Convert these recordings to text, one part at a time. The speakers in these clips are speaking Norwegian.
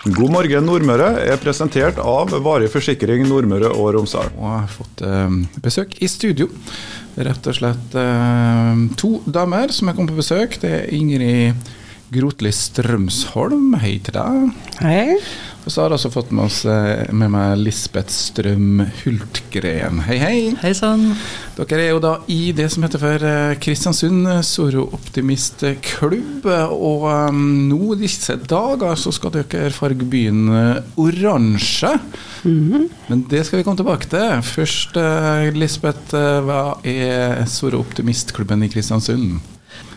God morgen Nordmøre er presentert av Varig forsikring Nordmøre og Romsdal. Og jeg har fått eh, besøk i studio. Rett og slett eh, to damer som er kommet på besøk. Det er Ingrid Grotli Strømsholm, hei til deg. Hei. Og så har jeg også fått med, oss, eh, med meg Lisbeth Strøm Hultgren. Hei, hei. Hei sann. Dere er jo da i det som heter for eh, Kristiansund Soro-optimistklubb. Og um, nå disse dager så skal dere farge byen oransje. Mm -hmm. Men det skal vi komme tilbake til. Først, Lisbeth, hva er Soro Optimistklubben i Kristiansund?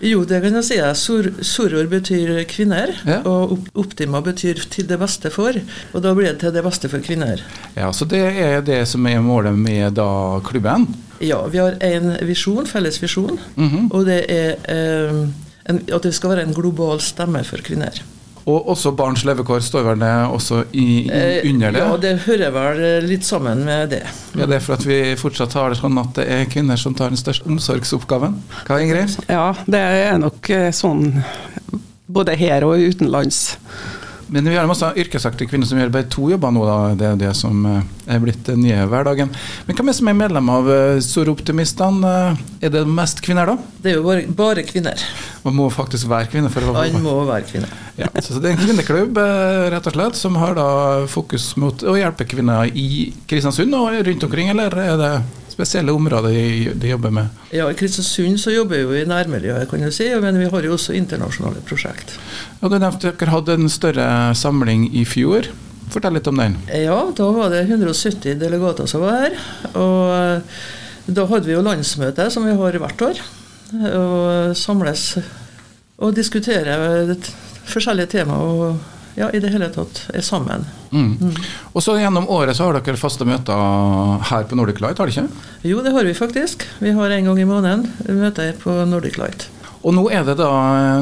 Jo, det kan jeg si. Sor Soror betyr kvinner, Ja. og Optima betyr til det beste for. Og da blir det til det beste for kvinner. Ja, Så det er det som er målet med da klubben? Ja, vi har en visjon, felles visjon, Mhm. og det er eh, en, at det skal være en global stemme for kvinner. Og også Barns levekår står vel det også i, i, Eh, under det? Ja, det hører vel litt sammen med det. Ja, det er for at vi fortsatt har det sånn at det er kvinner som tar den største omsorgsoppgaven. Hva, Ingrid? Ja, det er nok eh, sånn både her og utenlands. Men vi har masse yrkesaktive kvinner som gjør bare to jobber nå. Da. Det er det som eh, er blitt den nye hverdagen. Men hvem er som er medlem av Soroptimistene? Eh, Er det mest kvinner, da? Det er jo bare, bare kvinner. Man må faktisk være kvinne for å Han må være kvinne. ja, så Det er en kvinneklubb eh, rett og slett, som har da fokus mot å hjelpe kvinner i Kristiansund og rundt omkring, eller er det spesielle områder de, jobber med? Ja, I Kristiansund så jobber vi jo i nærmiljøet, kan du si, men vi har jo også internasjonale prosjekt. Ja, du nevnte at dere hadde en større samling i fjor. Fortell litt om den. Ja, da var det 170 delegater som var her. Og eh, da hadde vi jo landsmøte, som vi har hvert år. Og samles og diskutere forskjellige tema og ja, i det hele tatt er sammen. Mm. Og så Gjennom året så har dere faste møter her på Nordic Light, har dere ikke? Jo, det har vi faktisk. Vi har en gang i måneden møter på Nordic Light. Og nå er det da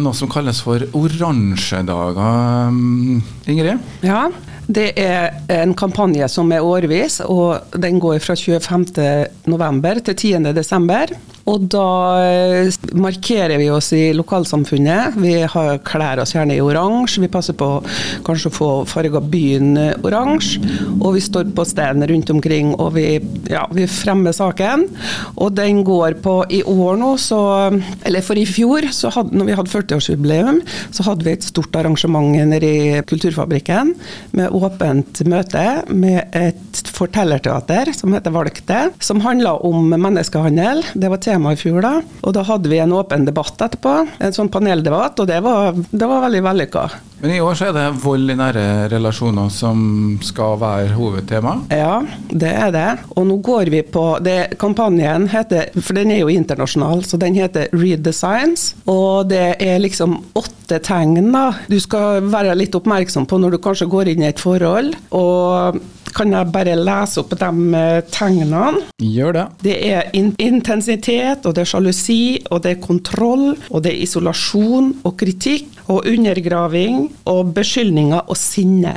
noe som kalles for oransjedager. Mm, Ingrid? Ja, det er en kampanje som er årvis, og den går fra 25. november til 10. desember. Og da eh, markerer vi oss i lokalsamfunnet. Vi har klær oss gjerne i oransje. Vi passer på kanskje å få farga byen oransje. Og vi står på stedene rundt omkring og vi, ja, vi fremmer saken. Og den går på i år nå, så Eller for i fjor, så hadde, når vi hadde 40-årsjubileum, så hadde vi et stort arrangement nede i Kulturfabrikken med åpent møte med et fortellerteater som heter Valgte, som handla om menneskehandel. Det var tema i fjor, da. Og da hadde vi en åpen debatt etterpå, en sånn paneldebatt, og det var, det var veldig vellykka. Men i år så er det vold i nære relasjoner som skal være hovedtema. Ja, det er det. Og nå går vi på det, Kampanjen heter, for den er jo internasjonal, så den heter Read the Science. Og det er liksom åtte tegn da. du skal være litt oppmerksom på når du kanskje går inn i et forhold. Og kan jeg bare lese opp de eh, tegnene? Gjør det. Det er in intensitet, og det er sjalusi, og det er kontroll, og det er isolasjon og kritikk, og undergraving, og beskyldninger og sinne.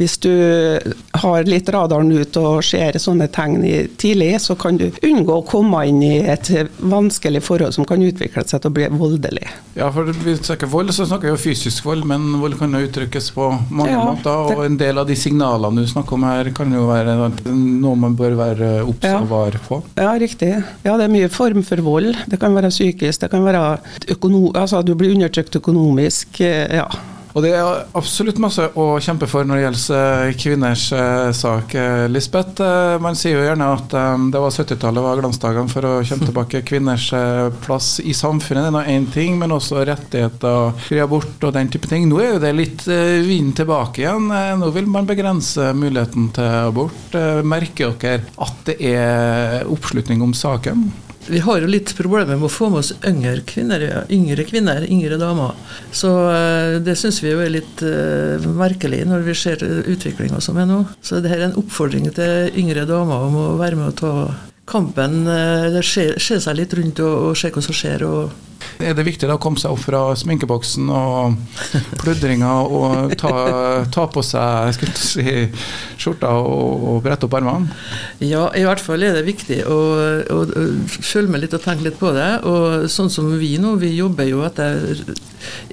Hvis du har litt radaren ut og ser sånne tegn tidlig, så kan du unngå å komme inn i et vanskelig forhold som kan utvikle seg til å bli voldelig. Ja, for vi snakker vold, så snakker vi jo fysisk vold, men vold kan jo uttrykkes på mange Ja, måter. Og en del av de signalene du snakker om her, kan jo være noe man bør være obs og var på. Ja, riktig. Ja, det er mye form for vold. Det kan være psykisk, det kan være økono altså du blir undertrykt økonomisk. eh, Ja. Og det er absolutt masse å kjempe for når det gjelder eh, kvinners eh, sak. Eh, Lisbeth, man sier jo gjerne at det var 70-tallet var glansdagene for å kjempe tilbake kvinners plass i samfunnet. Det er nå én ting, men også rettigheter, fri abort og den type ting. Nå er jo det litt vind tilbake igjen. Nå vil man begrense muligheten til abort. Merker dere at det er oppslutning om saken? Vi har jo litt problemer med å få med oss yngre kvinner, ja. yngre kvinner, yngre damer. Så eh, det syns vi jo er litt uh, merkelig når vi ser utviklinga som er nå. Så det her er en oppfordring til yngre damer om å være med og ta kampen. eh, se, se seg litt rundt og, og se hva som skjer. og Er det viktig da å komme seg opp fra sminkeboksen og pludringa og ta, ta på seg si, skjorta og, og brette opp armene? Ja, i hvert fall er det viktig å, å, å følge med litt og tenke litt på det. Og sånn som vi nå, vi jobber jo etter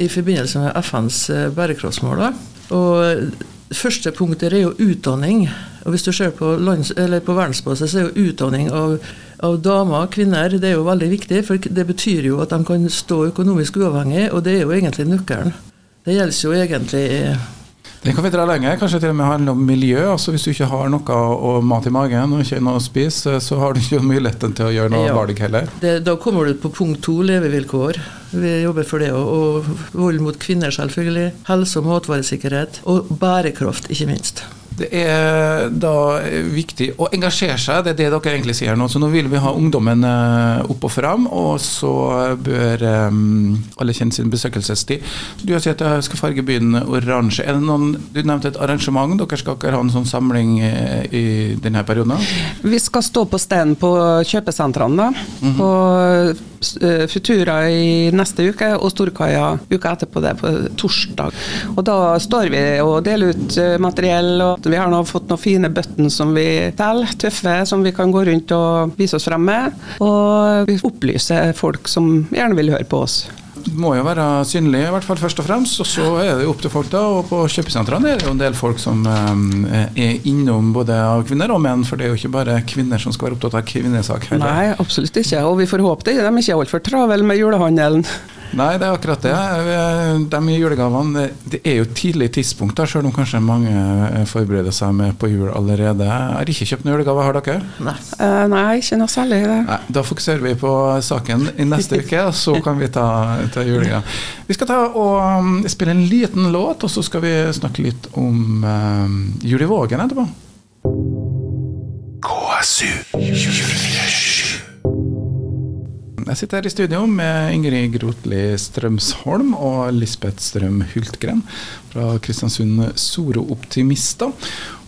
i forbindelse med FNs eh, bærekraftsmål. Og første punktet er jo utdanning. Og hvis du ser på, lands, på verdensbasis, så er jo utdanning av, av damer kvinner det er jo veldig viktig. For det betyr jo at de kan stå økonomisk uavhengig, og det er jo egentlig nøkkelen. Det gjelder jo egentlig den kan vi dra lenge. Kanskje til og med handle om miljø. altså Hvis du ikke har noe og mat i magen og ikke noe å spise, så har du ikke muligheten til å gjøre noe ja, valg heller. Det, da kommer du på punkt to, levevilkår. Vi jobber for det. Og, og vold mot kvinner, selvfølgelig. Helse- og matvaresikkerhet. Og bærekraft, ikke minst. Det er da viktig å engasjere seg, det er det dere egentlig sier nå. Så nå vil vi ha ungdommen eh, opp og fram, og så bør um, alle kjenne sin besøkelsestid. Du har sagt at jeg skal farge byen oransje. Er det noen, Du nevnte et arrangement. Dere skal ikke ha en sånn samling eh, i denne perioden? Vi skal stå på steinen på kjøpesentrene. Mm -hmm. På Futura i neste uke og Storkaia uka etterpå, det på torsdag. Og Da står vi og deler ut materiell. og vi har nå fått noen fine button som vi teller, tøffe, som vi kan gå rundt og vise oss frem med. Og vi opplyser folk som gjerne vil høre på oss. Det må jo være synlig, i hvert fall først og fremst. Og så er det jo opp til folk, da. Og på kjøpesentrene er det jo en del folk som eh, er innom både av kvinner og menn. For det er jo ikke bare kvinner som skal være opptatt av kvinnesak heller. Nei, absolutt ikke. Og vi får håpe det. De er ikke altfor travle med julehandelen. Nei, det er akkurat det. De julegavene Det er jo tidlig tidspunkt, da, selv om kanskje mange eh, forbereder seg med på jul allerede. Jeg har ikke kjøpt noen julegaver, har dere? Nei. Uh, nei, ikke noe særlig. Det. Nei, da fokuserer vi på saken i neste uke, og så kan vi ta, ta julegaver. Vi skal ta og um, spille en liten låt, og så skal vi snakke litt om uh, jul i Vågen etterpå. KSU 24 jeg sitter her i studio med Ingrid Grotli Strømsholm og Lisbeth Strøm Hultgren fra Kristiansund Soro Optimister.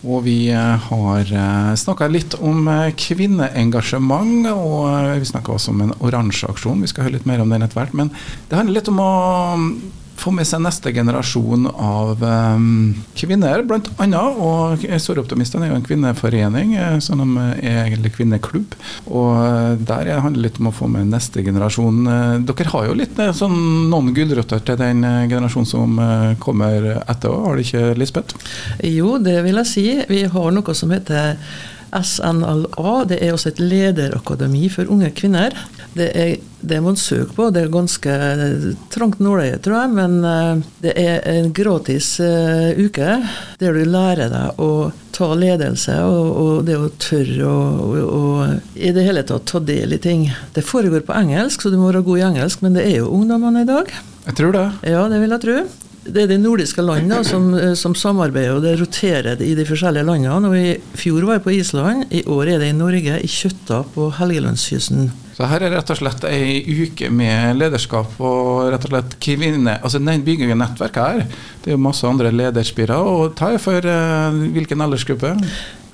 Og vi eh, har eh, snakka litt om eh, kvinneengasjement, og vi snakka også om en oransje aksjon. Vi skal høre litt mer om den etter hvert. Men det handler litt om å få med seg neste generasjon av um, kvinner, bl.a. Og Såroptimistene er jo en kvinneforening, sånn de er egentlig kvinneklubb. Og eh, der handler det litt om å få med neste generasjon. Eh, dere har jo litt sånn, noen gulrøtter til den generasjonen som kommer etter òg, har dere ikke, Lisbeth? Jo, det vil jeg si. Vi har noe som heter SNLA, det er også et lederakademi for unge kvinner. Det er det må en søke på. Det er ganske trangt nåløye, tror jeg. Men eh, det er en gratis uh, uke der du lærer deg å ta ledelse og, og det å tørre å i det hele tatt ta del i ting. Det foregår på engelsk, så du må være god i engelsk, men det er jo ungdommene i dag. Jeg tror det. Ja, det vil jeg tro. Det er de nordiske landene som, eh, som, samarbeider, og det roterer i de forskjellige landene. og I fjor var jeg på Island, i år er det i Norge, i Kjøtta på Helgelandskysten. Så her er rett og slett ei uke med lederskap og rett og slett kvinne... Altså den bygger nettverk her. Det er jo masse andre lederspirer. Og ta for eh, hvilken aldersgruppe?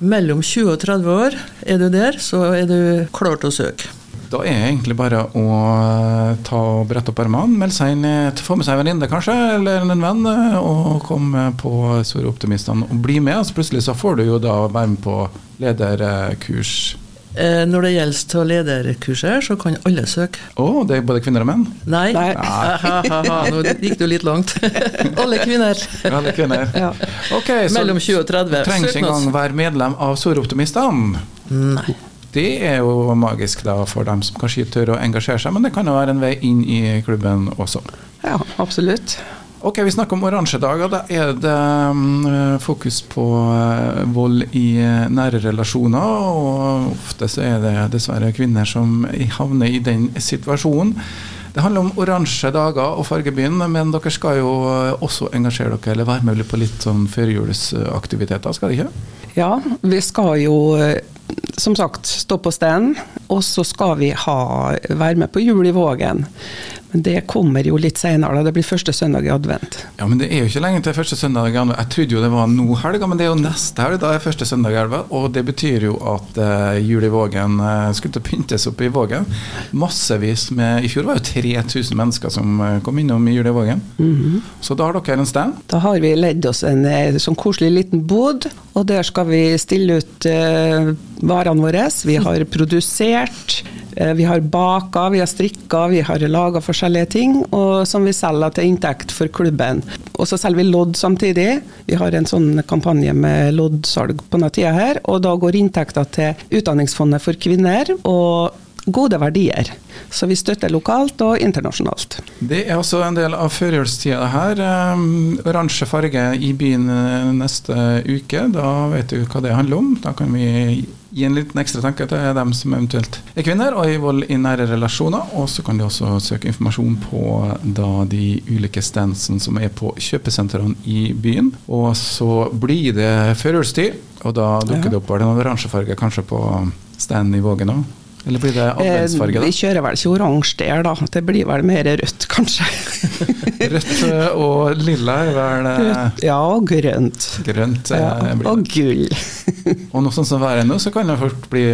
Mellom 20 og 30 år. Er du der, så er du klar til å søke. Da er det egentlig bare å eh, ta og brette opp armene, melde seg inn, få med seg en venninne kanskje, eller en venn, eh, og komme på Store Optimistene og bli med. Så plutselig så får du jo da være med på lederkurs. Eh, når det gjelder til lederkurset, så kan alle søke. Å, oh, det er både kvinner og menn? Nei. Nei. Nå gikk du litt langt. alle kvinner. Alle kvinner. Ja. Okay, Mellom 20 og 30. Trengs ikke engang være medlem av Soroptimistene? Nei. Det er jo magisk da for dem som kanskje tør å engasjere seg, men det kan jo være en vei inn i klubben også. Ja, absolutt. Ok, Vi snakker om oransje dager. Da er det um, fokus på uh, vold i uh, nære relasjoner. Og ofte så er det dessverre kvinner som havner i den situasjonen. Det handler om oransje dager og Fargebyen, men dere skal jo også engasjere dere eller være med på litt sånn førjulsaktiviteter, skal dere ikke? Ja, vi skal jo som sagt stå på stand, og så skal vi ha, være med på Jul i Vågen. Men det kommer jo litt seinere, det blir første søndag i advent. Ja, Men det er jo ikke lenge til første søndag i advent. Jeg trodde jo det var nå helga, men det er jo neste helg. Da er første søndag i advent. Og det betyr jo at uh, jul i Vågen uh, skulle til å pyntes opp i Vågen. Massevis med I fjor var jo 3000 mennesker som uh, kom innom i jul i Vågen. Mm -hmm. Så da har dere en stand? Da har vi ledd oss en sånn koselig liten bod, og der skal vi stille ut varene våre. Vi har produsert Eh, Vi har baka, vi har strikka, vi har laga forskjellige ting og som vi selger til inntekt for klubben. Og så selger vi lodd samtidig. Vi har en sånn kampanje med loddsalg på denne tida her, og da går inntekta til Utdanningsfondet for kvinner og gode verdier. Så vi støtter lokalt og internasjonalt. Det er også en del av førjulstida her. Um, oransje farge i byen eh, neste uke. Da vet du hva det handler om. Da kan vi gi en liten ekstra tanke til dem som eventuelt er kvinner og i vold i nære relasjoner. Og så kan de også søke informasjon på da de ulike standsene som er på kjøpesentrene i byen. Og så blir det førjulstid, og da dukker Ja. det opp var det noen oransje farge kanskje på standen i Vågen òg. Eller blir det adventsfarge, Eh, da? Vi kjører vel ikke oransje der, da. Det blir vel mer rødt, kanskje. Rødt eh, og lilla er vel eh, Rødt, ja, og grønt. grønt. Ja, blir og det. gull. Og noe sånt som været er nå, så kan det fort bli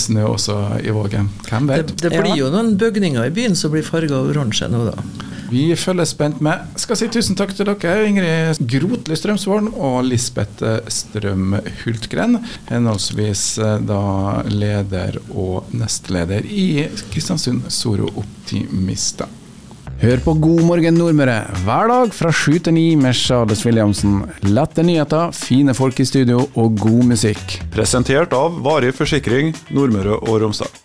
snø også i Vågen. Hvem Det, vet? det blir Ja. jo noen bygninger i byen som blir farga oransje nå, da. Vi følger spent med. Skal si tusen takk til dere, Ingrid Grotli Strømsvålen og Lisbeth Strøm Hultgren. Henholdsvis eh, da leder og nestleder i Kristiansund Soro Optimista. Hør på God morgen Nordmøre hver dag fra sju til ni med Charles Williamsen. Lette nyheter, fine folk i studio og god musikk. Presentert av Varig forsikring Nordmøre og Romsdal.